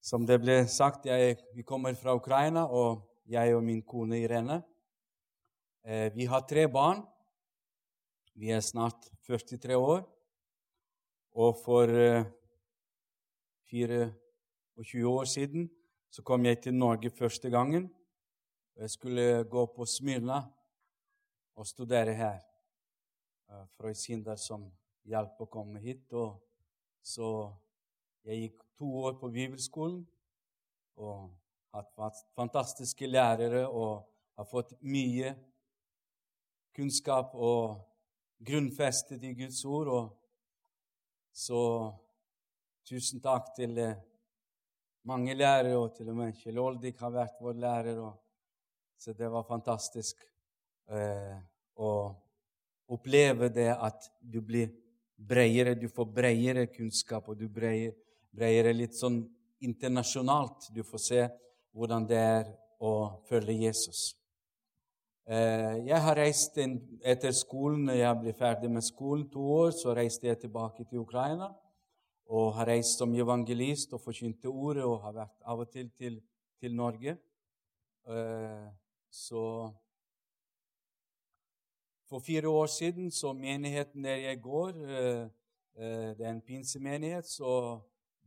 Som det ble sagt, jeg, vi kommer fra Ukraina, og jeg og min kone Irene. Eh, vi har tre barn. Vi er snart 43 år. Og for eh, 24 år siden så kom jeg til Norge første gangen. Jeg skulle gå på Smyrna og studere her. Eh, Freud Sindar som hjalp å komme hit. Og så jeg gikk to år på bibelskolen og hatt fantastiske lærere og har fått mye kunnskap og grunnfestet i Guds ord. Og så tusen takk til eh, mange lærere, og til og med Kjell Oldik har vært vår lærer. Og, så det var fantastisk eh, å oppleve det at du blir bredere, du får bredere kunnskap, og du breier, bredere litt sånn internasjonalt. Du får se hvordan det er å følge Jesus. Eh, jeg har reist etter skolen, når jeg ble ferdig med skolen, to år, så reiste jeg tilbake til Ukraina og har reist som evangelist og forkynte ordet og har vært av og til til, til Norge. Eh, så for fire år siden så menigheten der jeg går, eh, det er en pinsemenighet, så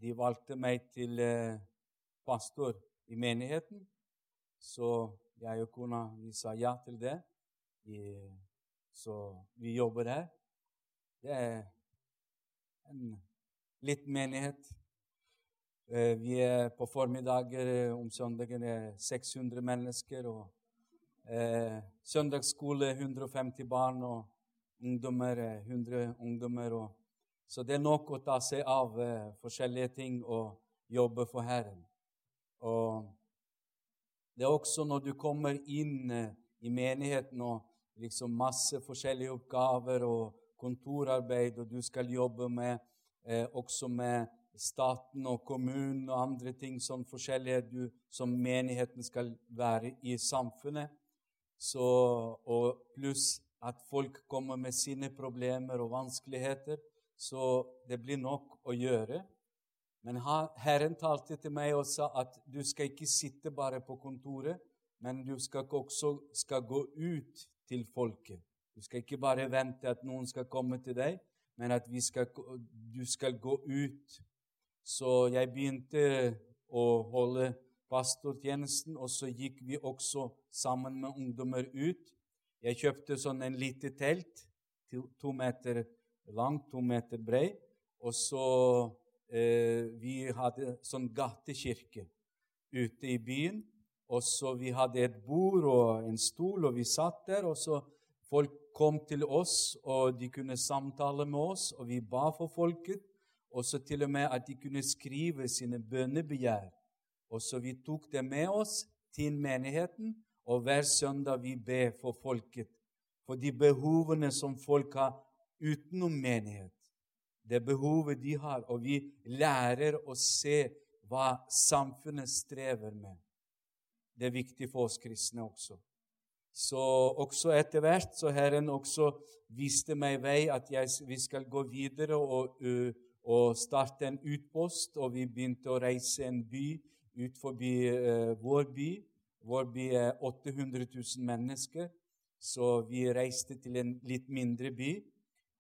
de valgte meg til eh, pastor i menigheten. Så jeg og kona vi sa ja til det. så vi jobber her. Det er en liten menighet. Eh, vi er på formiddager eh, om søndagen er 600 mennesker. og eh, Søndagsskole 150 barn og ungdommer 100 ungdommer. og så det er nok å ta seg av eh, forskjellige ting og jobbe for Herren. Og det er også når du kommer inn eh, i menigheten og liksom masse forskjellige oppgaver og kontorarbeid, og du skal jobbe med, eh, også med staten og kommunen og andre ting sånn forskjellige du, som menigheten skal være i samfunnet. Så, og pluss at folk kommer med sine problemer og vanskeligheter så det blir nok å gjøre. Men Herren talte til meg og sa at du skal ikke sitte bare på kontoret, men du skal også skal gå ut til folket. Du skal ikke bare vente at noen skal komme til deg, men at skal, du skal gå ut. Så jeg begynte å holde pastortjenesten, og så gikk vi også sammen med ungdommer ut. Jeg kjøpte sånn en lite telt, to meter langt, to meter brei. Og så eh, Vi hadde sånn gatekirke ute i byen. Og så Vi hadde et bord og en stol, og vi satt der. og så Folk kom til oss, og de kunne samtale med oss, og vi ba for folket. Og så til og med at de kunne skrive sine bønnebegjær. Og så vi tok det med oss til menigheten, og hver søndag vi ber for folket. For de behovene som folk har utenom menighet. Det behovet de har. Og vi lærer å se hva samfunnet strever med. Det er viktig for oss kristne også. Så også etter hvert så Herren også viste meg vei at jeg, vi skal gå videre og, og, starte en utpost. Og vi begynte å reise en by ut forbi uh, vår by. Vår by er 800 000 mennesker. Så vi reiste til en litt mindre by.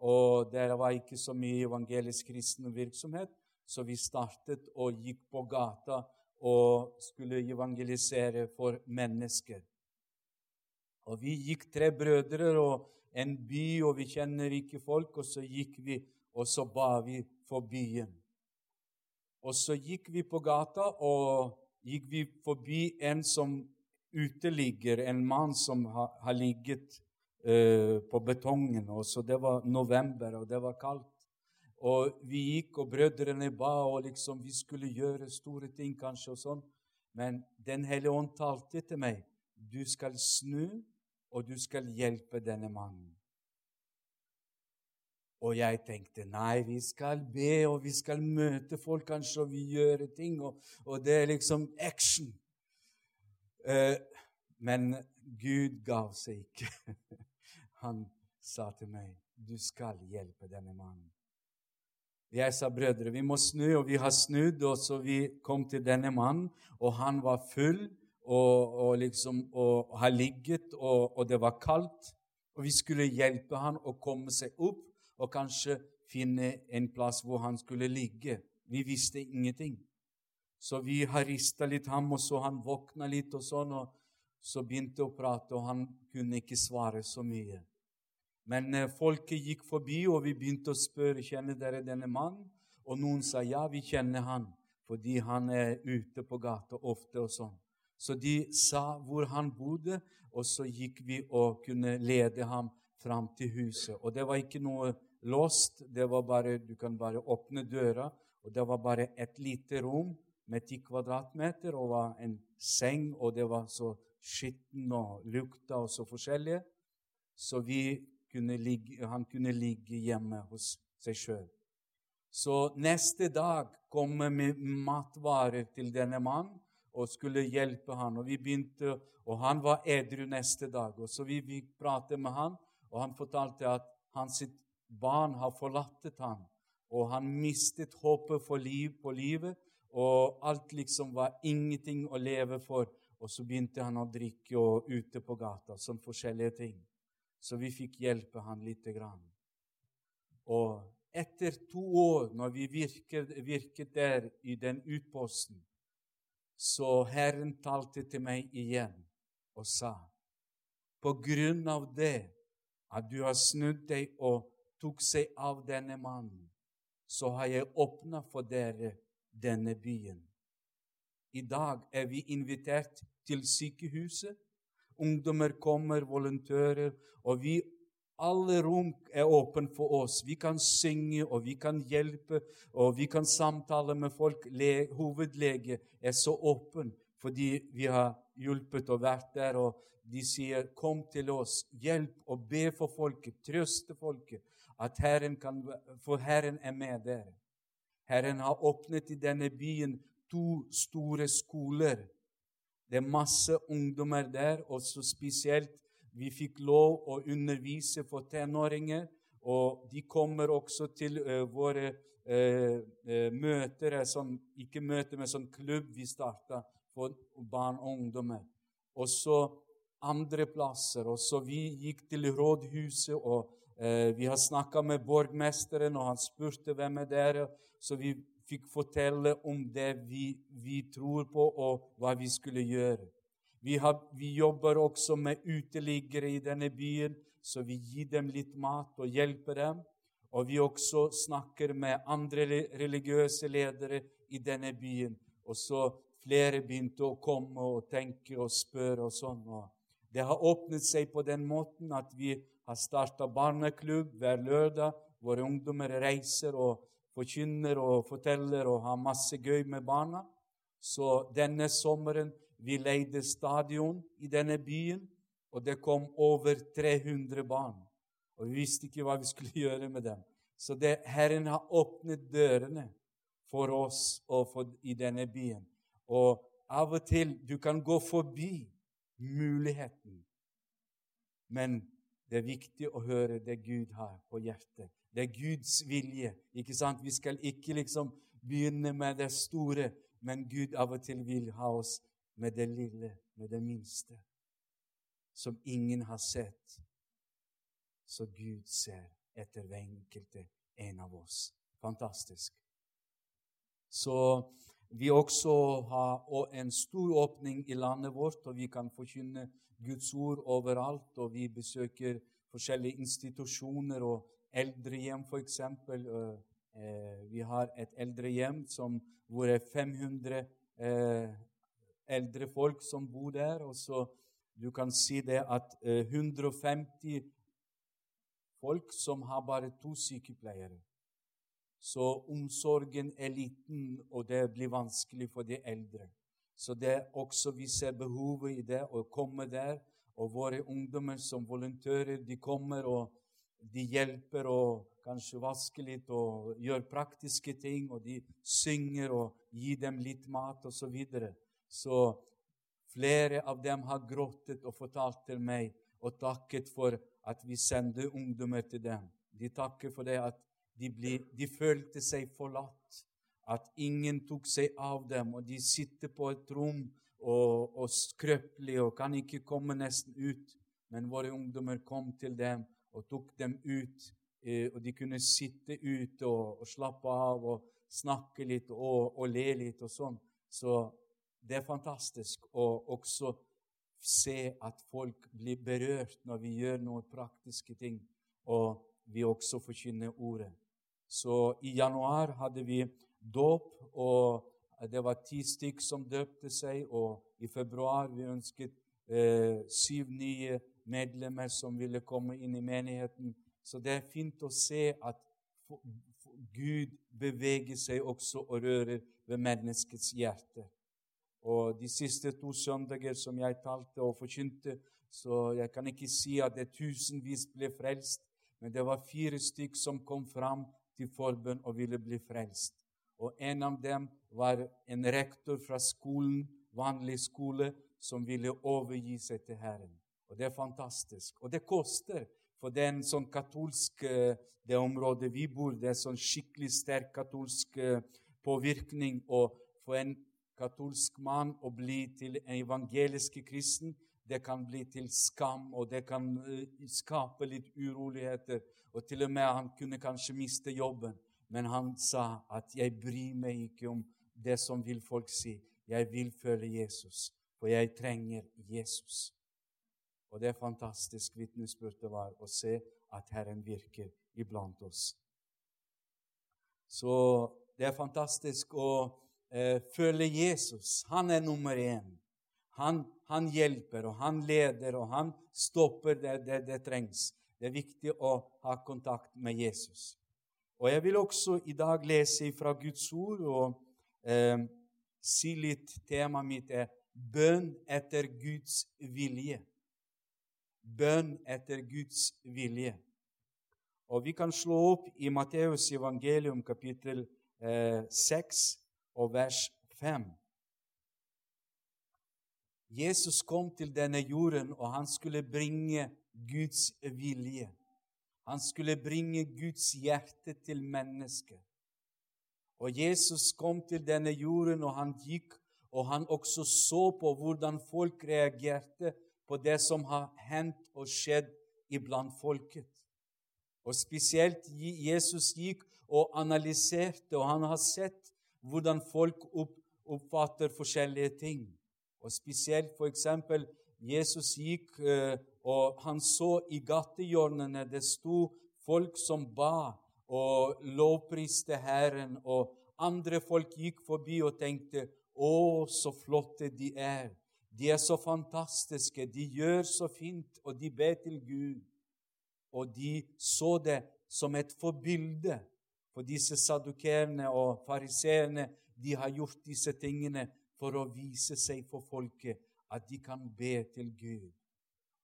Og det var ikke så mye evangelisk kristen virksomhet, så vi startet og gikk på gata og skulle evangelisere for mennesker. Og Vi gikk tre brødre og en by, og vi kjenner ikke folk, og så gikk vi, og så ba vi for byen. Og så gikk vi på gata, og gikk vi forbi en som uteligger, en mann som har, har ligget Eh, på betongen. Og så det var november, og det var kaldt. Og vi gikk, og brødrene ba, og liksom vi skulle gjøre store ting, kanskje, og sånn. Men Den hellige ånd talte til meg. Du skal snu, og du skal hjelpe denne mannen. Og jeg tenkte nei, vi skal be, og vi skal møte folk, kanskje, og vi gjør ting, og, og det er liksom action. Eh, men Gud gav seg ikke. Han sa til meg, 'Du skal hjelpe denne mannen'. Jeg sa brødre, vi må snu, og vi har snudd, og så vi kom til denne mannen, og han var full og, og liksom, og har ligget, og, og, det var kaldt. Og vi skulle hjelpe han å komme seg opp og kanskje finne en plass hvor han skulle ligge. Vi visste ingenting. Så vi har rista litt ham, og så han våkna litt, og sånn, og så begynte å prate, og han kunne ikke svare så mye. Men eh, folket gikk forbi, og vi begynte å spørre kjenner dere denne mannen. Og noen sa ja, vi kjenner han, fordi han er ute på gata ofte og sånn. Så de sa hvor han bodde, og så gikk vi og kunne lede ham fram til huset. Og det var ikke noe låst, det var bare, du kan bare åpne døra, og det var bare et lite rom med ti kvadratmeter, og var en seng, og det var så skitten og lukta og så forskjellige. Så kunne ligge, han kunne ligge hjemme hos seg sjøl. Så neste dag kom vi med matvarer til denne mannen og skulle hjelpe han. Og vi begynte, og han var edru neste dag. Og så vi fikk prate med han, og han fortalte at hans barn har forlatt han. Og han mistet håpet for liv på livet, og alt liksom var ingenting å leve for. Og så begynte han å drikke og ute på gata, som forskjellige ting. Så vi fikk hjelpe han lite grann. Og etter to år, når vi virket, virket der i den utposten, så Herren talte til meg igjen og sa, på grunn av det at du har snudd deg og tok seg av denne mannen, så har jeg åpna for dere denne byen. I dag er vi invitert til sykehuset. Ungdommer kommer, volontører, og vi alle rom er åpne for oss. Vi kan synge, og vi kan hjelpe, og vi kan samtale med folk. Le hovedlege er så åpen fordi vi har hjulpet og vært der. og De sier, 'Kom til oss, hjelp og be for folket, trøste folket.' At Herren kan, for Herren er med dere. Herren har åpnet i denne byen to store skoler. Det er masse ungdommer der, og så spesielt vi fikk lov å undervise for tenåringer, og de kommer også til uh, våre uh, uh, møter, sånn, ikke møter, men sånn klubb vi starta for barn og ungdommer. Og så andre plasser. Og så vi gikk til rådhuset, og vi har snakka med borgmesteren, og han spurte hvem er dere. Så vi fikk fortelle om det vi, vi tror på, og hva vi skulle gjøre. Vi, har, vi, jobber også med uteliggere i denne byen, så vi gir dem litt mat og hjelper dem. Og vi også snakker med andre religiøse ledere i denne byen. Og så flere begynte å komme og tenke og spørre og sånn. Det har åpnet seg på den måten at vi har starta barneklubb hver lørdag. Våre ungdommer reiser og forkynner og forteller og har masse gøy med barna. Så denne sommeren vi leide stadion i denne byen, og det kom over 300 barn. Og vi visste ikke hva vi skulle gjøre med dem. Så det, Herren har åpnet dørene for oss og for, i denne byen. Og av og til du kan gå forbi muligheten. Men det er viktig å høre det Gud har på hjertet. Det er Guds vilje. ikke sant? Vi skal ikke liksom begynne med det store, men Gud av og til vil ha oss med det lille, med det minste, som ingen har sett. Så Gud ser etter hver enkelte en av oss. Fantastisk. Så vi også har en stor åpning i landet vårt, og vi kan forkynne Guds ord overalt. Og vi besøker forskjellige institusjoner og eldrehjem, f.eks. Eh, vi har et eldrehjem som, hvor det er 500 eh, eldre folk som bor der. og så Du kan si det at 150 eh, folk som har bare to sykepleiere. Så omsorgen er liten, og det blir vanskelig for de eldre. Så det er også vi ser behovet i det å komme der. Og våre ungdommer som volontører, de kommer og de hjelper og kanskje vasker litt og gjør praktiske ting. Og de synger og gir dem litt mat osv. Så, videre. Så flere av dem har gråtet og fortalt til meg og takket for at vi sender ungdommer til dem. De takker for det at de, ble, de følte seg forlatt. At ingen tok seg av dem, og de sitter på et rom og, og skrøpelige og kan ikke komme nesten ut. Men våre ungdommer kom til dem og tok dem ut, eh, og de kunne sitte ute og, og slappe av og snakke litt og, og le litt og sånn. Så det er fantastisk å også se at folk blir berørt når vi gjør noen praktiske ting, og vi også forkynner ordet. Så i januar hadde vi dåp, og det var ti stykk som døpte seg. Og i februar vi ønsket eh, syv nye medlemmer som ville komme inn i menigheten. Så det er fint å se at Gud beveger seg også og rører ved menneskets hjerte. Og de siste to søndager som jeg talte og forkynte, så jeg kan ikke si at det tusenvis ble frelst, men det var fire stykk som kom fram til forbønn og ville bli frelst. Og en av dem var en rektor fra skolen, vanlig skole, som ville overgi seg til Herren. Og Det er fantastisk. Og det koster, for det er en sånn katolsk eh, det området vi bor, det er sånn skikkelig sterk katolsk eh, påvirkning. Og for en katolsk mann å bli til en evangelisk kristen, det kan bli til skam, og det kan uh, skape litt uroligheter. Og til og med han kunne kanskje miste jobben. Men han sa at 'jeg bryr meg ikke om det som vil folk si'. Jeg vil følge Jesus, for jeg trenger Jesus. Og det er fantastisk vitnesbyrd det var å se at Herren virker iblant oss. Så det er fantastisk å eh, følge Jesus. Han er nummer én. Han, han, hjelper, og han leder, og han stopper det, det, det trengs. Det er viktig å ha kontakt med Jesus. Og Jeg vil også i dag lese fra Guds ord og eh, si litt Temaet mitt er bønn etter Guds vilje. Bønn etter Guds vilje. Og Vi kan slå opp i Matteus evangelium kapittel eh, 6 og vers 5. Jesus kom til denne jorden, og han skulle bringe Guds vilje. Han skulle bringe Guds hjerte til mennesket. Og Jesus kom til denne jorden, og han gikk, og han også så på hvordan folk reagerte på det som har hendt og skjedd iblant folket. Og spesielt Jesus gikk og analyserte, og han har sett hvordan folk oppfatter forskjellige ting. Og Spesielt eksempel, Jesus gikk, eh, og han så i gatehjørnene det sto folk som ba og lovpriste Herren, og andre folk gikk forbi og tenkte 'Å, så flotte de er'. De er så fantastiske, de gjør så fint, og de ber til Gud. Og de så det som et forbilde for disse sadukerene og fariseerne de har gjort disse tingene for å vise seg for folket at de kan be til Gud.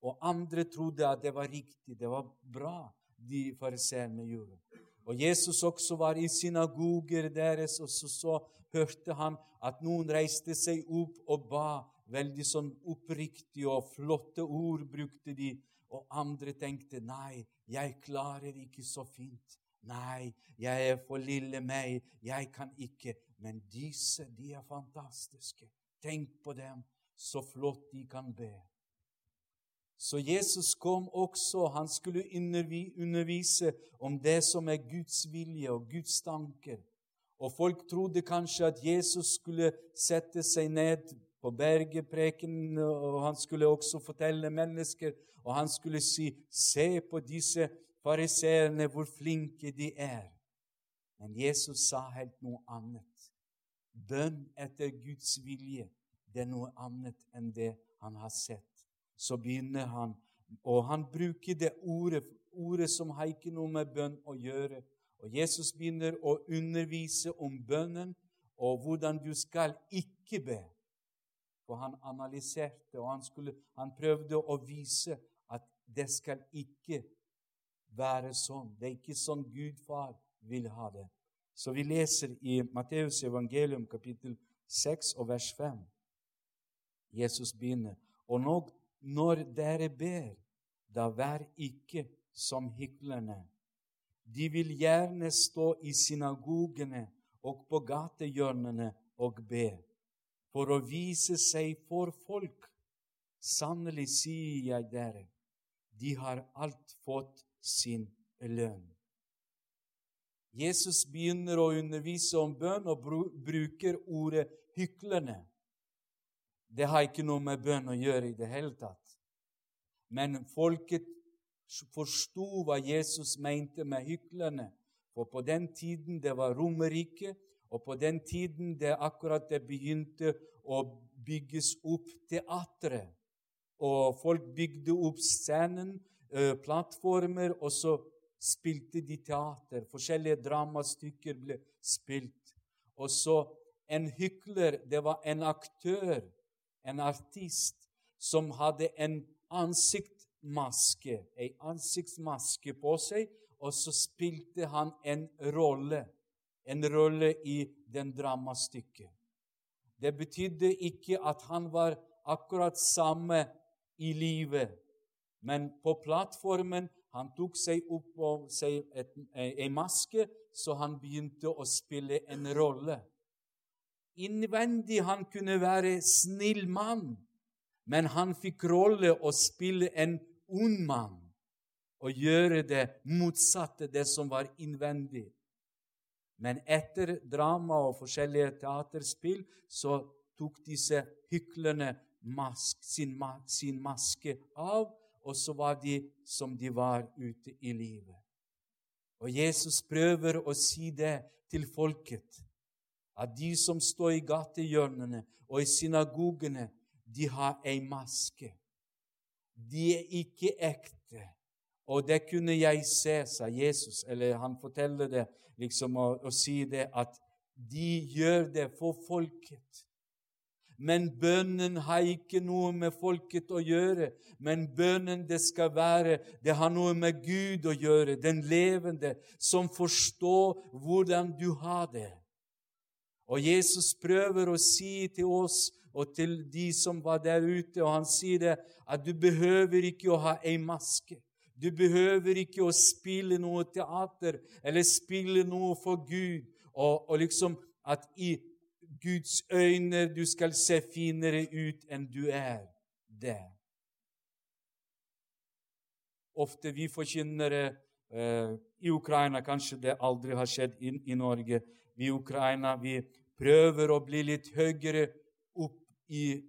Og andre trodde at det var riktig, det var bra, de fariseerne gjorde. Og Jesus også var i synagoger deres, og så, så hørte han at noen reiste seg opp og ba. Veldig sånn oppriktig og flotte ord brukte de. Og andre tenkte nei, jeg klarer ikke så fint. Nei, jeg er for lille meg, jeg kan ikke. Men disse, de er fantastiske. Tenk på dem, så flott de kan be. Så Jesus kom også, han skulle undervise om det som er Guds vilje og Guds tanker. Og folk trodde kanskje at Jesus skulle sette seg ned på bergepreken, og han skulle også fortelle mennesker, og han skulle si, se på disse fariseerne hvor flinke de er. Men Jesus sa helt noe annet. Bønn etter Guds vilje, det er noe annet enn det han har sett. Så begynner han, og han bruker det ordet, ordet som har ikke noe med bønn å gjøre. Og Jesus begynner å undervise om bønnen og hvordan du skal ikke be. For han analyserte, og han, skulle, han prøvde å vise at det skal ikke være sånn. Det er ikke sånn Gud far vil ha det. Så vi leser i Matteus evangelium kapittel 6 og vers 5. Jesus begynner. Og når, når dere ber, da vær ikke som hyklerne. De vil gjerne stå i synagogene og på gatehjørnene og be, for å vise seg for folk. Sannelig sier jeg dere, de har alt fått sin lønn. Jesus begynner å undervise om bønn og bruker ordet 'hyklerne'. Det har ikke noe med bønn å gjøre i det hele tatt. Men folket forsto hva Jesus mente med hyklerne. For på den tiden det var Romerriket, og på den tiden det akkurat det begynte å bygges opp teatret, Og folk bygde opp scenen, plattformer, og så spilte de teater. Forskjellige dramastykker ble spilt. Og så en hykler, det var en aktør, en artist, som hadde en ansiktsmaske, en ansiktsmaske på seg, og så spilte han en rolle, en rolle i den dramastykket. Det betydde ikke at han var akkurat samme i livet, men på plattformen han tok seg opp på seg en maske, så han begynte å spille en rolle. Innvendig han kunne være snill mann, men han fikk rolle å spille en ond mann og gjøre det motsatte, det som var innvendig. Men etter drama og forskjellige teaterspill så tok disse hyklerne mask, sin, sin maske av og så var de som de var ute i livet. Og Jesus prøver å si det til folket, at de som står i gatehjørnene og i synagogene, de har ei maske. De er ikke ekte. Og det kunne jeg se, sa Jesus, eller han forteller det liksom å, å si det, at de gjør det for folket. Men bønnen har ikke noe med folket å gjøre. Men bønnen det skal være, det har noe med Gud å gjøre, den levende, som forstår hvordan du har det. Og Jesus prøver å si til oss og til de som var der ute, og han sier det, at du behøver ikke å ha ei maske. Du behøver ikke å spille noe teater eller spille noe for Gud. Og, og liksom at i Guds øyne, du skal se finere ut enn du er det. Ofte vi forkynnere eh, i Ukraina Kanskje det aldri har skjedd i, i Norge. Vi i Ukraina vi prøver å bli litt høyere opp i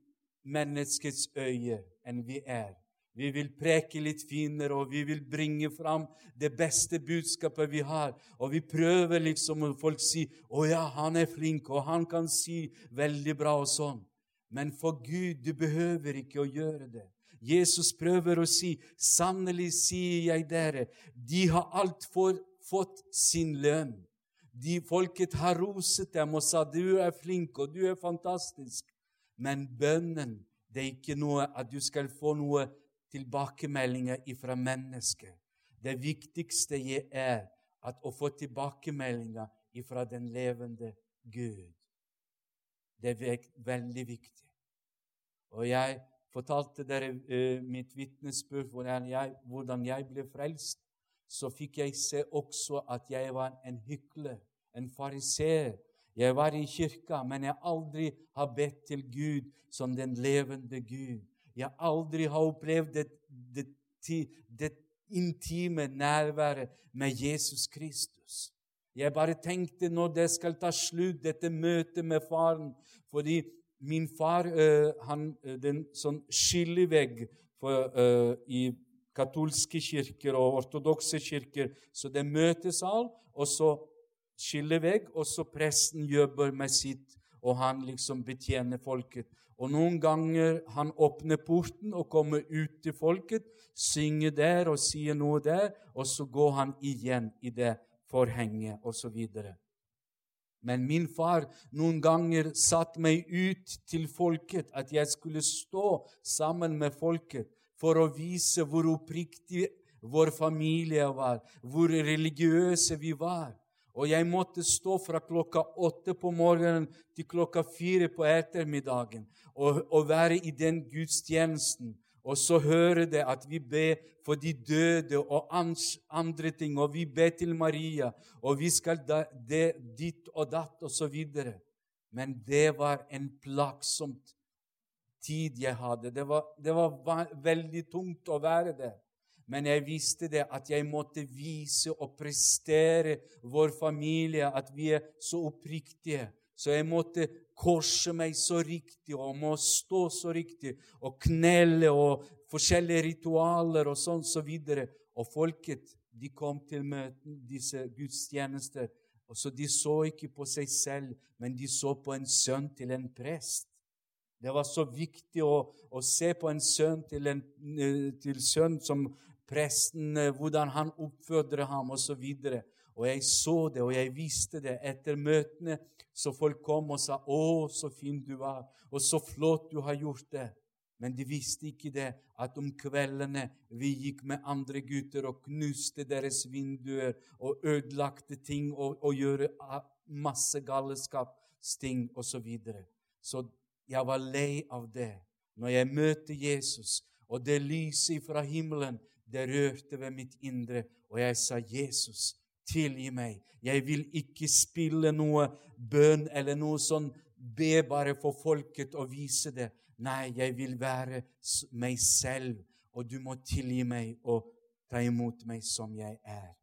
menneskets øye enn vi er. Vi vil preke litt finere, og vi vil bringe fram det beste budskapet vi har. Og vi prøver liksom, og folk sier 'Å ja, han er flink', og han kan si veldig bra og sånn. Men for Gud, du behøver ikke å gjøre det. Jesus prøver å si, 'Sannelig sier jeg dere, de har alt for, fått sin lønn.' De Folket har roset dem og sa, 'Du er flink, og du er fantastisk.' Men bønnen, det er ikke noe at du skal få noe tilbakemeldinger fra mennesker. Det viktigste er at å få tilbakemeldinger fra den levende Gud. Det er veldig viktig. Og jeg fortalte dere uh, mitt vitnesbyrd hvordan, hvordan jeg ble frelst. Så fikk jeg se også at jeg var en hykler, en fariseer. Jeg var i kirka, men jeg aldri har bedt til Gud som den levende Gud. Jeg aldri har opplevd det, det, det intime nærværet med Jesus Kristus. Jeg bare tenkte når det skal ta slutt, dette møtet med faren Fordi min far uh, han, den sånn skillevegg for, uh, i katolske kirker og ortodokse kirker. Så det er møtesal, og så skillevegg, og så presten jobber med sitt, og han liksom betjener folket. Og noen ganger han åpner porten og kommer ut til folket, synger der og sier noe der, og så går han igjen i det forhenget osv. Men min far noen ganger satte meg ut til folket, at jeg skulle stå sammen med folket for å vise hvor oppriktig vår familie var, hvor religiøse vi var. Og jeg måtte stå fra klokka åtte på morgenen til klokka fire på ettermiddagen og, og være i den gudstjenesten Og så hører det at vi ber for de døde og andre ting, og vi ber til Maria, og vi skal da, det, ditt og datt, videre. Men det var en plagsomt tid jeg hadde. Det var, det var veldig tungt å være der. Men jeg visste det at jeg måtte vise og prestere vår familie at vi er så oppriktige. Så jeg måtte korse meg så riktig og må stå så riktig og knelle og forskjellige ritualer og sånn så videre. Og folket de kom til møten, disse gudstjenester. Og så De så ikke på seg selv, men de så på en sønn til en prest. Det var så viktig å, å se på en sønn til en eh, til sønn som presten, eh, hvordan han oppfordrer ham, osv. Og, og jeg så det, og jeg visste det etter møtene. Så folk kom og sa 'Å, så fin du var', og 'så flott du har gjort det'. Men de visste ikke det, at om kveldene vi gikk med andre gutter og knuste deres vinduer og ødelagte ting og, og gjorde masse galskapsting osv. Så, videre. så jeg var lei av det. Når jeg møter Jesus, og det lyset fra himmelen, det rørte ved mitt indre, og jeg sa, 'Jesus, tilgi meg.' Jeg vil ikke spille noe bønn eller noe sånn be bare for folket og vise det. Nei, jeg vil være meg selv, og du må tilgi meg og ta imot meg som jeg er.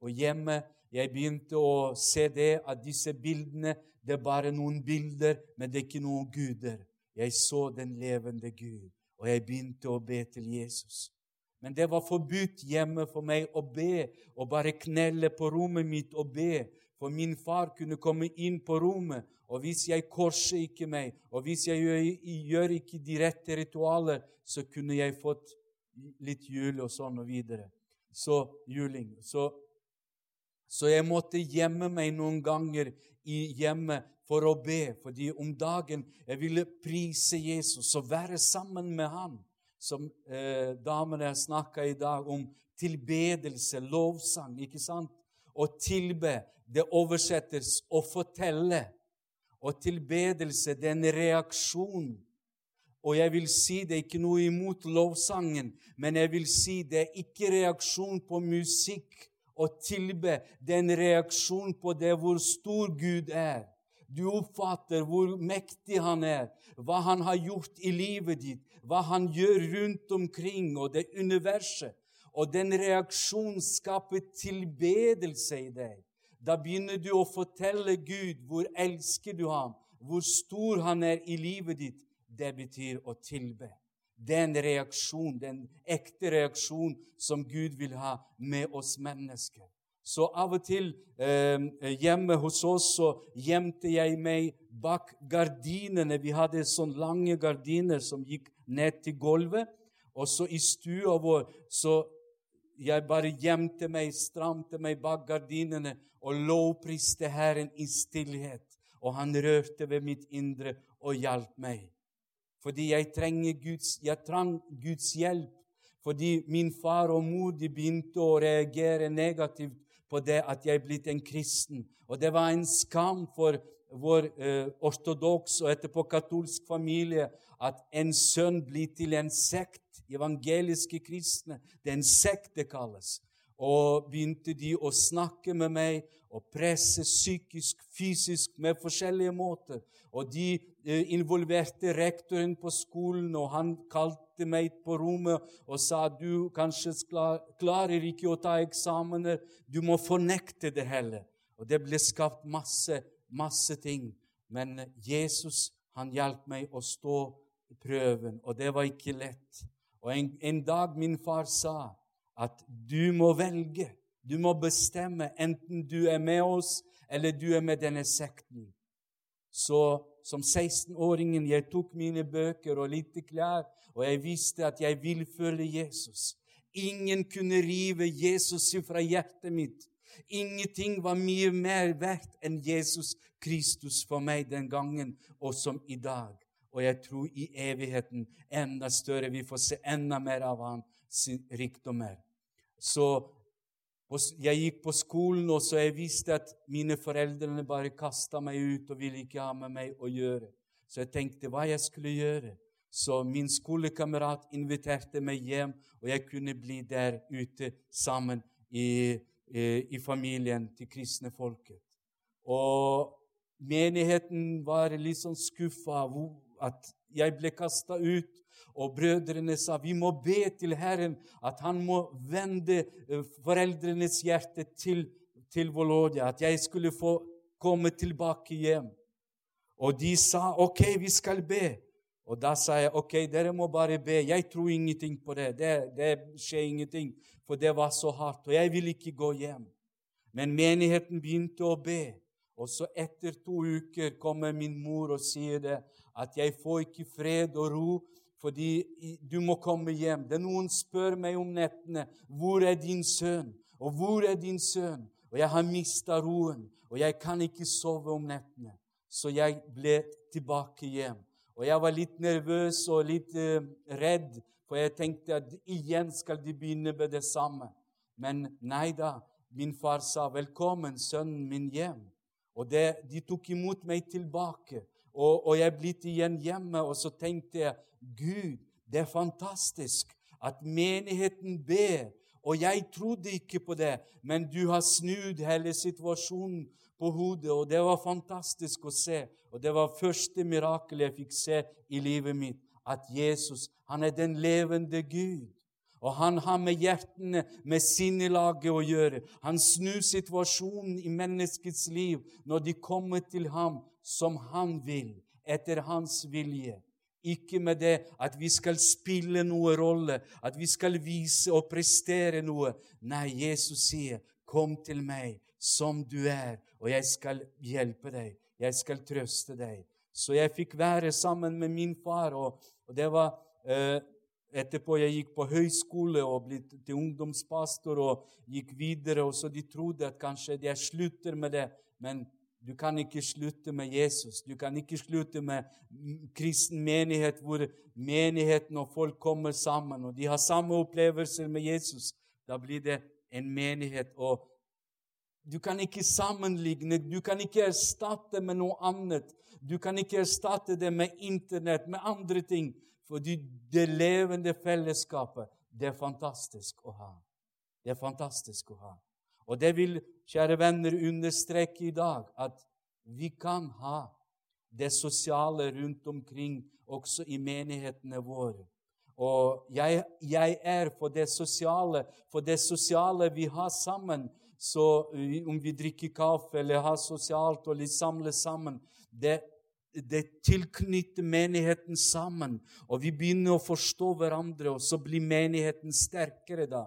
Og hjemme jeg begynte å se det at disse bildene det er bare noen bilder, men det er ikke noen guder. Jeg så den levende Gud, og jeg begynte å be til Jesus. Men det var forbudt hjemme for meg å be og bare knelle på rommet mitt og be. For min far kunne komme inn på rommet, og hvis jeg korser ikke meg, og hvis jeg gjør, gjør ikke de rette ritualer, så kunne jeg fått litt jul og sånn og videre. Så juling. Så, så jeg måtte gjemme meg noen ganger i hjemmet for å be, fordi om dagen jeg ville prise Jesus og være sammen med han. Som eh, damene snakka i dag om tilbedelse, lovsang, ikke sant? Å tilbe, det oversettes å fortelle. Og tilbedelse, det er en reaksjon. Og jeg vil si det er ikke noe imot lovsangen, men jeg vil si det er ikke reaksjon på musikk å tilbe, det er en reaksjon på det hvor stor Gud er. Du oppfatter hvor mektig han er, hva han har gjort i livet ditt, hva han gjør rundt omkring og det universet. Og den reaksjonen skaper tilbedelse i deg. Da begynner du å fortelle Gud hvor elsker du ham, hvor stor han er i livet ditt. Det betyr å tilbe. Det er en reaksjon, er ekte reaksjon som Gud vil ha med oss mennesker. Så av og til eh, hjemme hos oss så gjemte jeg meg bak gardinene. Vi hadde sånne lange gardiner som gikk ned til gulvet. Og så i stua vår så jeg bare gjemte meg, stramte meg bak gardinene og lovpriste Herren i stillhet. Og han rørte ved mitt indre og hjalp meg fordi jeg Guds, jeg trang Guds hjelp. Fordi min far og mor de begynte å reagere negativt på det at jeg er blitt en kristen. Og det var en skam for vår eh, ortodoks og etterpå katolsk familie at en sønn blir til en sekt. Evangeliske kristne. Det er en sekt det kalles. Og begynte de å snakke med meg og presse psykisk, fysisk, med forskjellige måter. Og de eh, involverte rektoren på skolen, og han kalte meg på rommet og sa du kanskje klarer ikke å ta eksamener, du må fornekte det heller. Og det ble skapt masse, masse ting. Men Jesus han hjalp meg å stå i prøven, og det var ikke lett. Og en, en dag min far sa at du må velge. Du må bestemme enten du er med oss, eller du er med denne sekten. Så som 16-åringen jeg tok mine bøker og lite klær, og jeg visste at jeg vil følge Jesus. Ingen kunne rive Jesus fra hjertet mitt. Ingenting var mye mer verdt enn Jesus Kristus for meg den gangen og som i dag. Og jeg tror i evigheten enda større. Vi får se enda mer av hans rikdommer. Så jeg gikk på skolen, og så jeg visste at mine foreldre bare kasta meg ut og ville ikke ha med meg å gjøre. Så jeg tenkte hva jeg skulle gjøre. Så min skolekamerat inviterte meg hjem, og jeg kunne bli der ute sammen i, i, i familien til kristne folket. Og menigheten var litt sånn skuffa at jeg ble kasta ut. Og brødrene sa vi må be til Herren at han må vende eh, foreldrenes hjerte til, til Volodja, at jeg skulle få komme tilbake hjem. Og de sa OK, vi skal be. Og da sa jeg OK, dere må bare be. Jeg tror ingenting på det. Det, det skjer ingenting, for det var så hardt. Og jeg vil ikke gå hjem. Men menigheten begynte å be. Og så etter to uker kommer min mor og sier det, at jeg får ikke fred og ro fordi du må komme hjem. Det er Noen spør meg om nettene hvor er din sønn, og hvor er din sønn? Og jeg har mista roen, og jeg kan ikke sove om nettene. Så jeg ble tilbake hjem. Og jeg var litt nervøs og litt uh, redd, for jeg tenkte at igjen skal de begynne med det samme. Men nei da. Min far sa 'velkommen, sønnen min, hjem'. Og det, de tok imot meg tilbake. Og, og jeg blitt igjen hjemme, og så tenkte jeg Gud, det er fantastisk at menigheten ber. Og jeg trodde ikke på det, men du har snudd hele situasjonen på hodet, og det var fantastisk å se. Og det var første mirakel jeg fikk se i livet mitt, at Jesus han er den levende Gud. Og han har med hjertene, med sinnelaget å gjøre. Han snur situasjonen i menneskets liv når de kommer til ham som han vil, etter hans vilje. Ikke med det at vi skal spille noe rolle, at vi skal vise og prestere noe. Nei, Jesus sier, 'Kom til meg som du er, og jeg skal hjelpe deg. Jeg skal trøste deg.' Så jeg fikk være sammen med min far, og, og det var eh, Etterpå jeg gikk på høyskole og ble til ungdomspastor og gikk videre. og så De trodde at kanskje jeg slutter med det, men du kan ikke slutte med Jesus. Du kan ikke slutte med kristen menighet, hvor menigheten og folk kommer sammen, og de har samme opplevelser med Jesus. Da blir det en menighet. og Du kan ikke sammenligne, du kan ikke erstatte med noe annet. Du kan ikke erstatte det med Internett, med andre ting. Fordi det levende fellesskapet, det er fantastisk å ha. Det er fantastisk å ha. Og det vil, kjære venner, understreke i dag at vi kan ha det sosiale rundt omkring også i menighetene våre. Og jeg, jeg, er for det sosiale, for det sosiale vi har sammen. Så om vi drikker kaffe eller har sosialt og litt samles sammen det det tilknytter menigheten sammen, og vi begynner å forstå hverandre, og så blir menigheten sterkere da.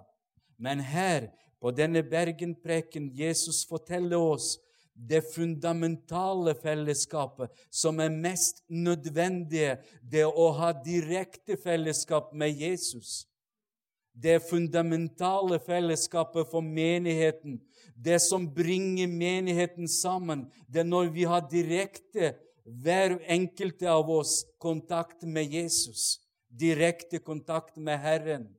Men her, på denne bergenpreken, Jesus forteller oss det fundamentale fellesskapet som er mest nødvendige, det å ha direkte fellesskap med Jesus. Det fundamentale fellesskapet for menigheten, det som bringer menigheten sammen, det er når vi har direkte hver enkelte av oss kontakt med Jesus, direkte kontakt med Herren.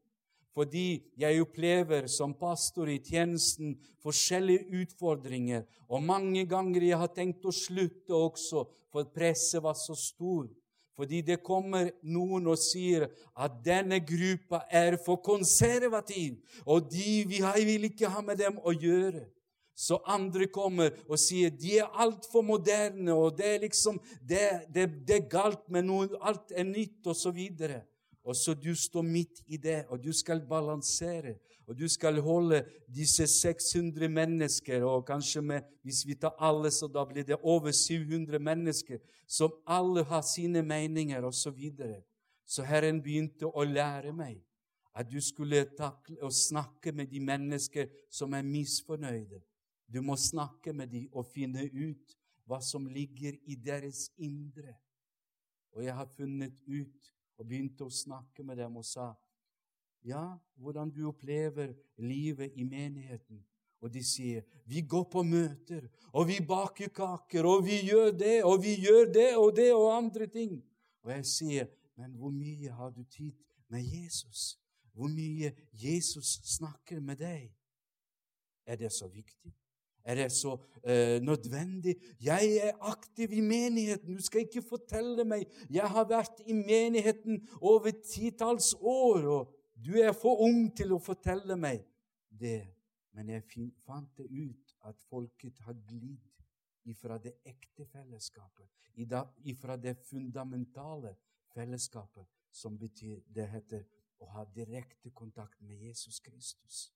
Fordi jeg opplever som pastor i tjenesten forskjellige utfordringer. Og mange ganger jeg har tenkt å slutte også, for presset var så stor. Fordi det kommer noen og sier at denne gruppa er for konservativ, og de, vi vil ikke ha med dem å gjøre. Så andre kommer og sier de er altfor moderne, og det er liksom det, det, det er galt med noe, alt er nytt. Og, så videre. og så du står midt i det, og du skal balansere. Og du skal holde disse 600 mennesker, og kanskje med, hvis vi tar alle, så da blir det over 700 mennesker, som alle har sine meninger, osv. Så, videre. så Herren begynte å lære meg at du skulle takle og snakke med de mennesker som er misfornøyde. Du må snakke med dem og finne ut hva som ligger i deres indre. Og jeg har funnet ut og begynte å snakke med dem og sa ja, hvordan du opplever livet i menigheten. Og de sier vi går på møter, og vi baker kaker, og vi gjør det, og vi gjør det og det og andre ting. Og jeg sier, men hvor mye har du tid med Jesus? Hvor mye Jesus snakker med deg? Er det så viktig? Er det så eh, nødvendig? Jeg er aktiv i menigheten. Du skal ikke fortelle meg Jeg har vært i menigheten over titalls år, og du er for ung til å fortelle meg det. Men jeg fant det ut at folket har glidd ifra det ekte fellesskapet, ifra det fundamentale fellesskapet, som betyr det heter å ha direkte kontakt med Jesus Kristus.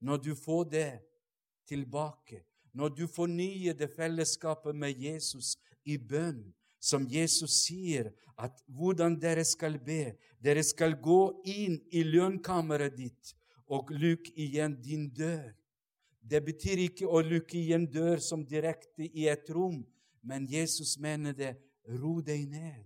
Når du får det tilbake, når du fornyer det fellesskapet med Jesus i bønn, som Jesus sier at hvordan dere skal be Dere skal gå inn i lønnkammeret ditt og lukke igjen din dør. Det betyr ikke å lukke igjen dør som direkte i et rom, men Jesus mener det ro deg ned.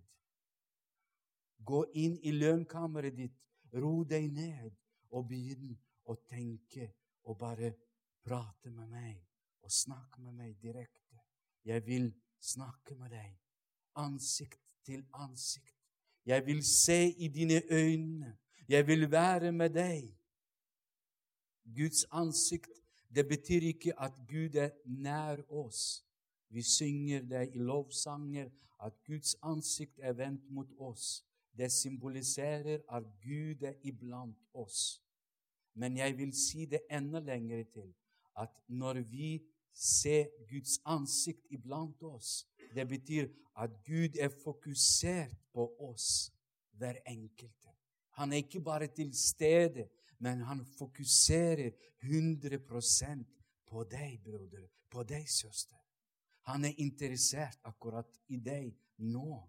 Gå inn i lønnkammeret ditt, ro deg ned, og begynn å tenke og bare prate med meg og snakke med meg direkte. Jeg vil snakke med deg ansikt til ansikt. Jeg vil se i dine øyne. Jeg vil være med deg. Guds ansikt, det betyr ikke at Gud er nær oss. Vi synger det i lovsanger, at Guds ansikt er vendt mot oss. Det symboliserer at Gud er iblant oss. Men jeg vil si det enda lenger til at når vi ser Guds ansikt iblant oss, det betyr at Gud er fokusert på oss, hver enkelte. Han er ikke bare til stede, men han fokuserer 100% på deg, broder, på deg, søster. Han er interessert akkurat i deg nå.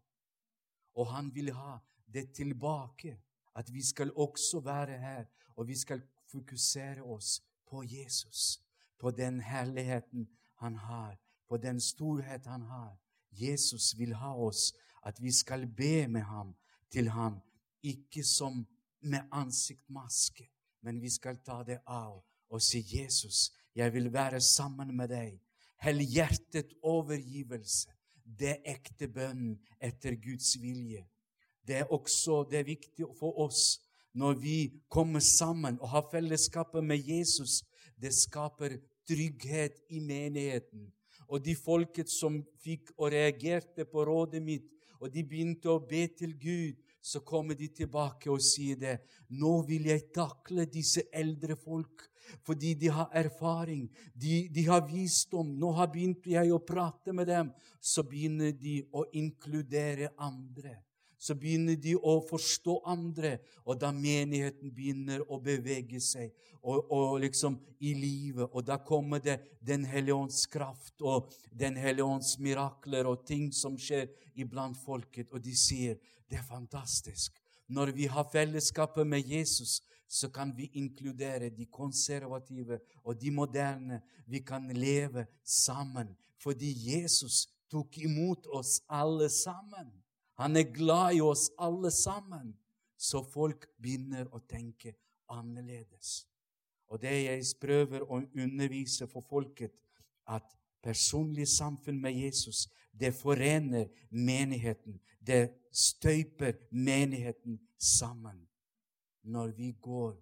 Og han vil ha det tilbake, at vi skal også være her, og vi skal fokusere oss på Jesus på den herligheten han har, på den storhet han har. Jesus vil ha oss, at vi skal be med ham til ham, ikke som med ansiktmaske, men vi skal ta det av og si, 'Jesus, jeg vil være sammen med deg.' Helhjertet overgivelse, det ekte bønn etter Guds vilje. Det er også det er viktig for oss når vi kommer sammen og har fellesskapet med Jesus. Det skaper trygghet i menigheten. Og de folket som fikk og reagerte på rådet mitt, og de begynte å be til Gud, så kommer de tilbake og sier det. Nå vil jeg takle disse eldre folk, fordi de har erfaring, de, de har visdom. Nå har begynt jeg å prate med dem. Så begynner de å inkludere andre så begynner de å forstå andre, og da menigheten begynner å bevege seg og, og liksom i livet, og da kommer det Den hellige ånds kraft og Den hellige ånds mirakler og ting som skjer iblant folket, og de sier det er fantastisk. Når vi har fellesskapet med Jesus, så kan vi inkludere de konservative og de moderne. Vi kan leve sammen fordi Jesus tok imot oss alle sammen. Han er glad i oss alle sammen. Så folk begynner å tenke annerledes. Og det jeg prøver å undervise for folket, at personlig samfunn med Jesus, det forener menigheten. Det støyper menigheten sammen når vi går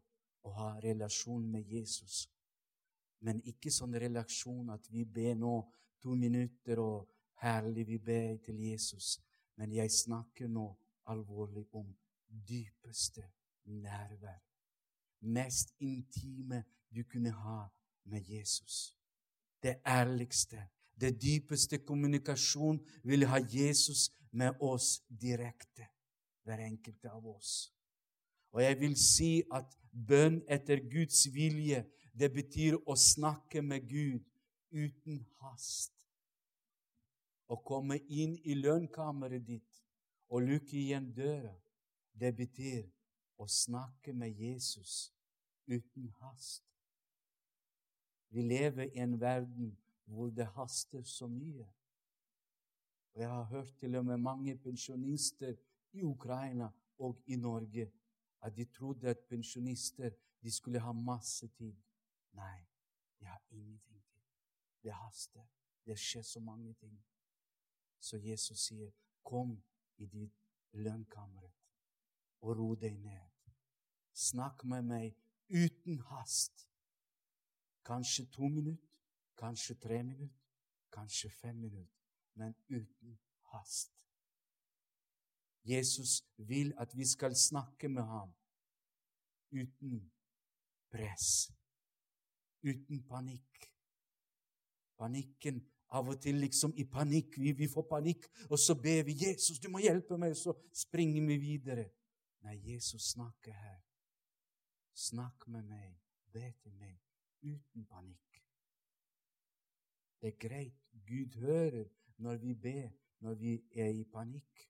og har relasjon med Jesus. Men ikke sånn relasjon at vi ber nå to minutter, og herlig vi ber til Jesus. Men jeg snakker nå alvorlig om dypeste nærvær. Mest intime du kunne ha med Jesus. Det ærligste, det dypeste kommunikasjon vil ha Jesus med oss direkte. Hver enkelte av oss. Og jeg vil si at bønn etter Guds vilje, det betyr å snakke med Gud uten hast å komme inn i lønnkammeret ditt og lukke igjen døra, det betyr å snakke med Jesus uten hast. Vi lever i en verden hvor det haster så mye. Og Jeg har hørt til og med mange pensjonister i Ukraina og i Norge at de trodde at pensjonister de skulle ha masse tid. Nei, de har ingenting til. Det haster. Det skjer så mange ting. Så Jesus sier, 'Kom i ditt lønnkammer og ro deg ned.' Snakk med meg uten hast. Kanskje to minutter, Kanskje tre minutter, kanskje fem minutter, men uten hast. Jesus vil at vi skal snakke med ham uten press, uten panikk. Panikken av og til liksom i panikk. Vi, vi får panikk, og så ber vi 'Jesus, du må hjelpe meg', og så springer vi videre. Nei, Jesus snakker her. Snakk med meg, be til meg, uten panikk. Det er greit. Gud hører når vi ber, når vi er i panikk.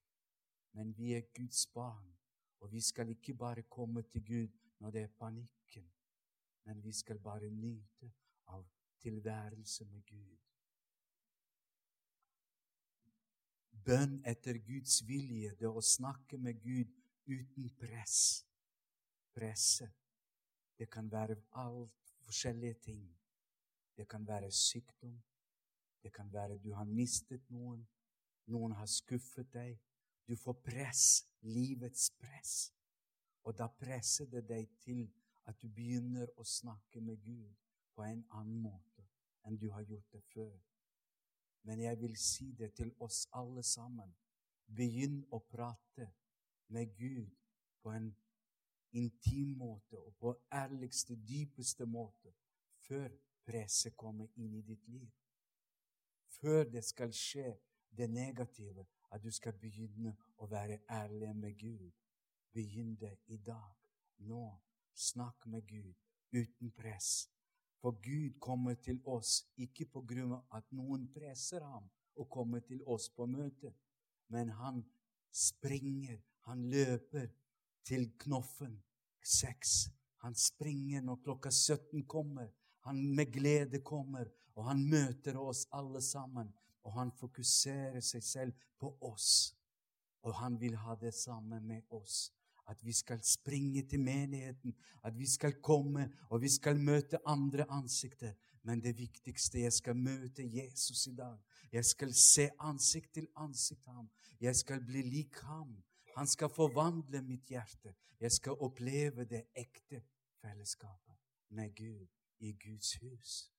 Men vi er Guds barn, og vi skal ikke bare komme til Gud når det er panikken, men vi skal bare nyte av tilværelse med Gud. Bønn etter Guds vilje, det å snakke med Gud uten press. Presse. Det kan være alt forskjellige ting. Det kan være sykdom. Det kan være du har mistet noen. Noen har skuffet deg. Du får press, livets press. Og da presser det deg til at du begynner å snakke med Gud på en annen måte enn du har gjort det før. Men jeg vil si det til oss alle sammen. Begynn å prate med Gud på en intim måte og på ærligste, dypeste måte før presset kommer inn i ditt liv. Før det skal skje det negative, at du skal begynne å være ærlig med Gud. Begynn det i dag, nå. Snakk med Gud uten press. For Gud kommer til oss ikke på grunn av at noen presser ham og kommer til oss på møte, men han springer, han løper til Knoffen seks. Han springer når klokka 17 kommer. Han med glede kommer, og han møter oss alle sammen. Og han fokuserer seg selv på oss. Og han vil ha det samme med oss at vi skal springe til menigheten, at vi skal komme og vi skal møte andre ansikter. Men det viktigste jeg skal møte Jesus i dag. Jeg skal se ansikt til ansikt ham. Jeg skal bli lik ham. Han skal forvandle mitt hjerte. Jeg skal oppleve det ekte fellesskapet med Gud i Guds hus.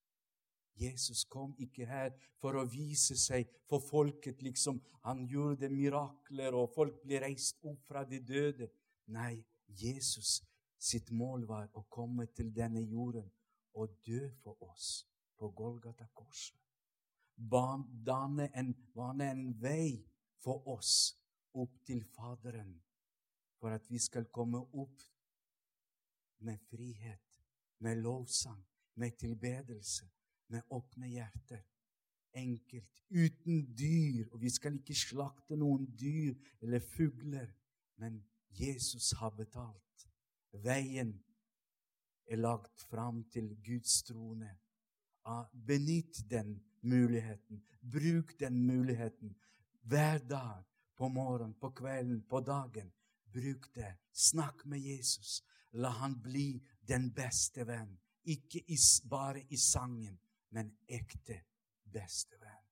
Jesus kom ikke her for å vise seg for folket, liksom. Han gjorde mirakler, og folk ble reist opp fra de døde. Nei, Jesus sitt mål var å komme til denne jorden og dø for oss på Golgata-korset. Bane en, en vei for oss opp til Faderen, for at vi skal komme opp med frihet, med lovsang, med tilbedelse, med åpne hjerter. Enkelt, uten dyr. Og vi skal ikke slakte noen dyr eller fugler, men Jesus har betalt. Veien er lagt fram til Guds trone. Benytt den muligheten. Bruk den muligheten hver dag. På morgenen, på kvelden, på dagen. Bruk det. Snakk med Jesus. La han bli den beste venn. Ikke bare i sangen, men ekte beste venn.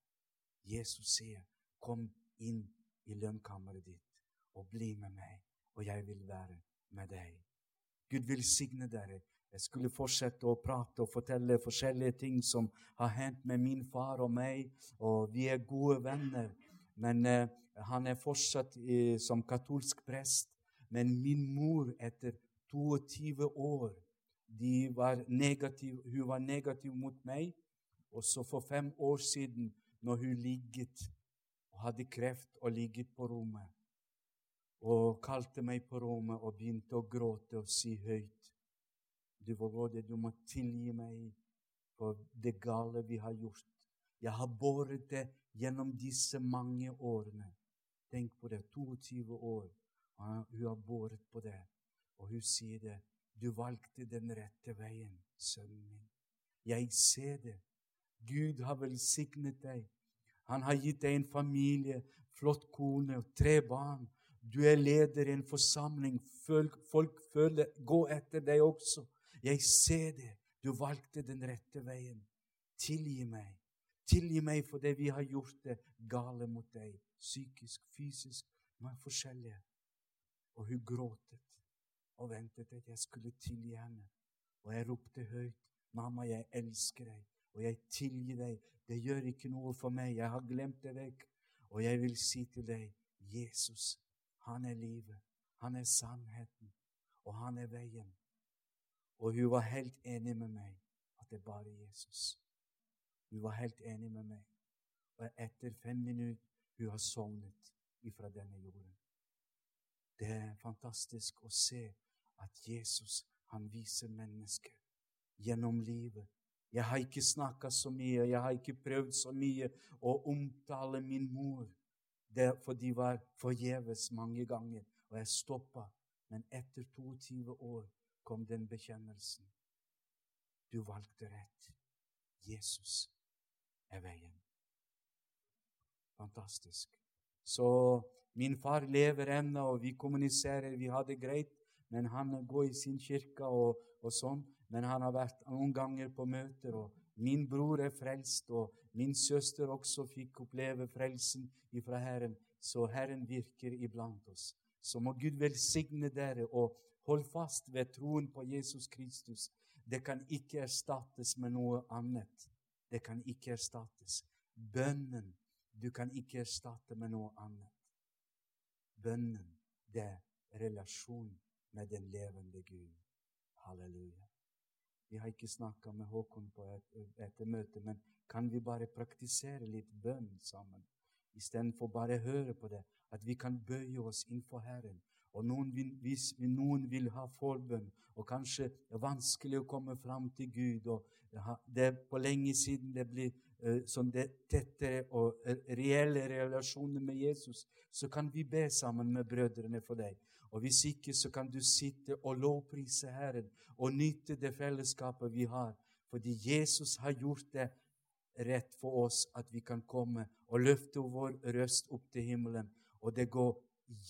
Jesus sier, 'Kom inn i lønnkammeret ditt og bli med meg.' Og jeg vil være med deg. Gud velsigne dere. Jeg skulle fortsette å prate og fortelle forskjellige ting som har hendt med min far og meg, og vi er gode venner. Men eh, han er fortsatt eh, som katolsk prest. Men min mor, etter 22 år, var negativ, hun var negativ mot meg. Og så for fem år siden, når hun ligget og hadde kreft og ligget på rommet og kalte meg på rommet og begynte å gråte og si høyt Du Vågode, du må tilgi meg for det gale vi har gjort. Jeg har båret det gjennom disse mange årene. Tenk på det. 22 år. Og hun har båret på det. Og hun sier det. Du valgte den rette veien, sønnen min. Jeg ser det. Gud har velsignet deg. Han har gitt deg en familie, flott kone og tre barn. Du er leder i en forsamling. Folk, folk føler Gå etter deg også. Jeg ser det. Du valgte den rette veien. Tilgi meg. Tilgi meg for det vi har gjort det gale mot deg. Psykisk, fysisk, men forskjellige. Og hun gråtet og ventet at jeg skulle tilgi henne. Og jeg ropte høyt, 'Mamma, jeg elsker deg.' og jeg tilgir deg. Det gjør ikke noe for meg. Jeg har glemt det vekk. Og jeg vil si til deg, Jesus, han er livet. Han er sannheten. Og han er veien. Og hun var helt enig med meg at det er bare Jesus. Hun var helt enig med meg. Og etter fem minutter hun har sovnet ifra denne jorden. Det er fantastisk å se at Jesus han viser mennesker gjennom livet. Jeg har ikke snakka så mye, jeg har ikke prøvd så mye å omtale min mor. Det, for de var forgjeves mange ganger, og jeg stoppa. Men etter 22 år kom den bekjennelsen. Du valgte rett. Jesus er veien. Fantastisk. Så min far lever ennå, og vi kommuniserer. Vi har det greit. Men han går i sin kirke og, og sånn. Men han har vært noen ganger på møter. og Min bror er frelst, og min søster også fikk oppleve frelsen ifra Herren. Så Herren virker iblant oss. Så må Gud velsigne dere, og hold fast ved troen på Jesus Kristus. Det kan ikke erstattes med noe annet. Det kan ikke erstattes. Bønnen du kan ikke erstatte med noe annet. Bønnen, det er relasjon med den levende Gud. Halleluja. Vi har ikke snakka med Håkon på et, etter møtet, men kan vi bare praktisere litt bønn sammen? Istedenfor bare høre på det, at vi kan bøye oss innfor Herren. Og noen vil, hvis noen vil ha forbønn, og kanskje det er vanskelig å komme fram til Gud og Det er på lenge siden det blir sånn det tettere og reelle relasjoner med Jesus, så kan vi be sammen med brødrene for deg. Og Hvis ikke, så kan du sitte og lovprise Herren og nyte det fellesskapet vi har. Fordi Jesus har gjort det rett for oss at vi kan komme og løfte vår røst opp til himmelen. Og det går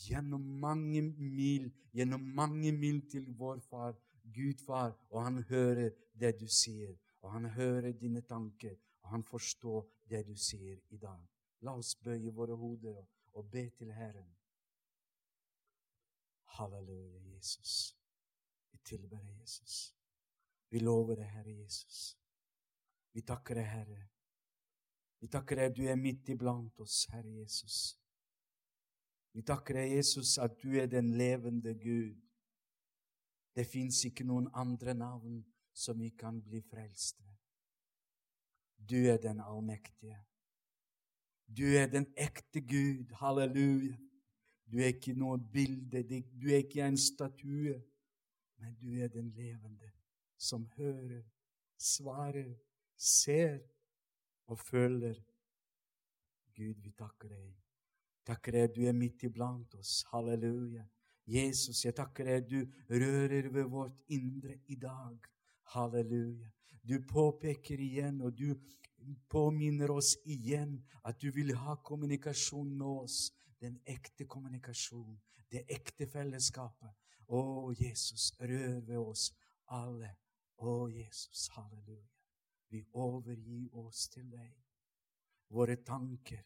gjennom mange mil, gjennom mange mil til vår far, Gud far, og han hører det du sier. Og han hører dine tanker, og han forstår det du sier i dag. La oss bøye våre hoder og be til Herren. Halleluja, Jesus. Vi tilber deg, Jesus. Vi lover deg, Herre Jesus. Vi takker deg, Herre. Vi takker deg, du er midt iblant oss, Herre Jesus. Vi takker deg, Jesus, at du er den levende Gud. Det fins ikke noen andre navn som vi kan bli frelst ved. Du er den allmektige. Du er den ekte Gud. Halleluja. Du er ikke noe bilde, du er ikke en statue, men du er den levende som hører, svarer, ser og føler. Gud, vi takker deg. Takker deg, du er midt iblant oss. Halleluja. Jesus, jeg takker deg, du rører ved vårt indre i dag. Halleluja. Du påpeker igjen, og du påminner oss igjen at du vil ha kommunikasjon med oss den ekte kommunikasjon, det ekte fellesskapet. Å, Jesus, rør ved oss alle. Å, Jesus, halleluja. Vi overgir oss til deg. Våre tanker.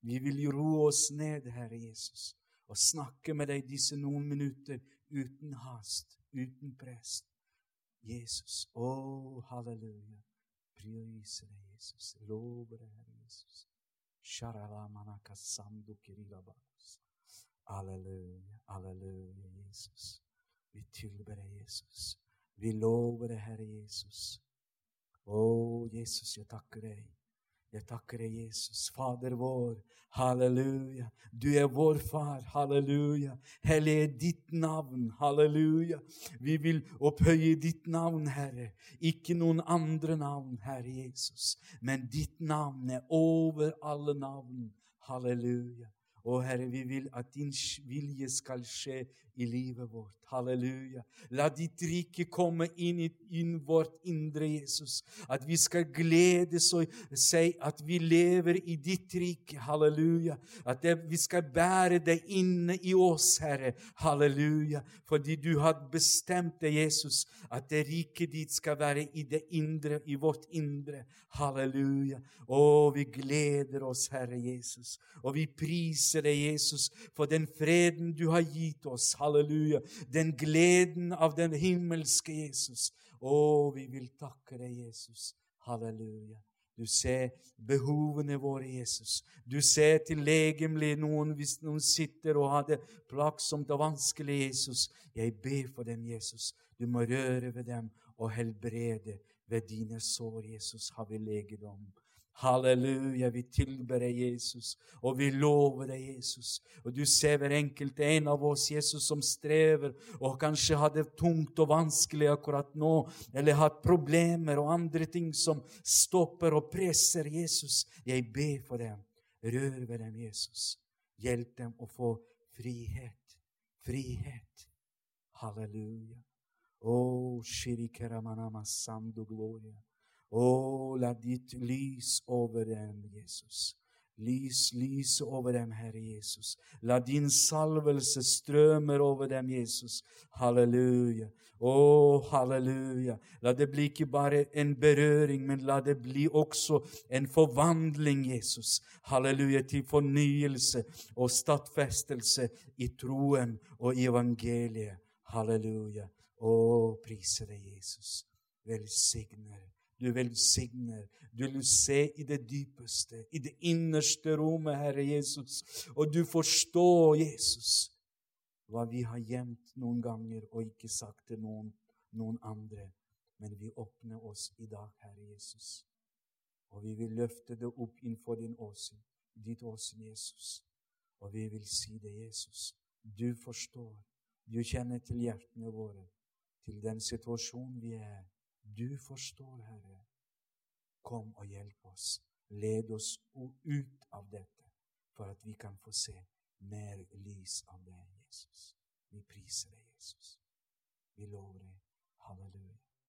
Vi vil ro oss ned, Herre Jesus, og snakke med deg disse noen minutter uten hast, uten prest. Jesus, å, halleluja. Priser deg, Jesus. Lover deg, Herre Jesus. Halleluja, halleluja, Jesus. Vi tilber deg, Jesus. Vi lover deg, Herre Jesus. Å, Jesus, jeg takker deg. Jeg takker deg, Jesus, Fader vår. Halleluja. Du er vår Far. Halleluja. Hellig er ditt navn. Halleluja. Vi vil opphøye ditt navn, Herre. Ikke noen andre navn, Herre Jesus. Men ditt navn er over alle navn. Halleluja. Å Herre, vi vil at din vilje skal skje i livet vårt. Halleluja. La ditt rike komme inn i inn vårt indre, Jesus. At vi skal glede og si at vi lever i ditt rike. Halleluja. At det, vi skal bære det inne i oss, Herre. Halleluja. Fordi du har bestemt det, Jesus, at det riket ditt skal være i det indre, i vårt indre. Halleluja. Å, vi gleder oss, Herre Jesus. Og vi priser deg, Jesus, for den freden du har gitt oss. Halleluja den gleden av den himmelske Jesus. Å, vi vil takke deg, Jesus, Halleluja. Du ser behovene våre, Jesus. Du ser til legemlig noen hvis noen sitter og har det plagsomt og vanskelig, Jesus. Jeg ber for dem, Jesus. Du må røre ved dem og helbrede. Ved dine sår, Jesus, har vi legedom. Halleluja, vi tilber deg, Jesus, og vi lover deg, Jesus. Og du ser hver enkelt en av oss, Jesus, som strever og kanskje har det tungt og vanskelig akkurat nå, eller har problemer og andre ting som stopper og presser Jesus. Jeg ber for dem. Rør ved dem, Jesus. Hjelp dem å få frihet. Frihet. Halleluja. Å, oh, shirikeramanama samdo gloria. Å, la ditt lys over dem, Jesus. Lys, lys over dem, Herre Jesus. La din salvelse strømme over dem, Jesus. Halleluja. Å, halleluja. La det bli ikke bare en berøring, men la det bli også en forvandling, Jesus. Halleluja, til fornyelse og stadfestelse i troen og i evangeliet. Halleluja. Å, priser deg, Jesus. Velsigner du velsigner. Du vil se i det dypeste, i det innerste rommet, Herre Jesus. Og du forstår, Jesus, hva vi har gjemt noen ganger og ikke sagt til noen, noen andre. Men vi åpner oss i dag, Herre Jesus. Og vi vil løfte det opp innenfor din åsyn, ditt åsyn, Jesus. Og vi vil si det, Jesus. Du forstår. Du kjenner til hjertene våre, til den situasjonen vi er du forstår, Herre. Kom og hjelp oss. Led oss ut av dette, for at vi kan få se mer lys av deg, Jesus. Vi priser deg, Jesus. Vi lover deg. Halleluja.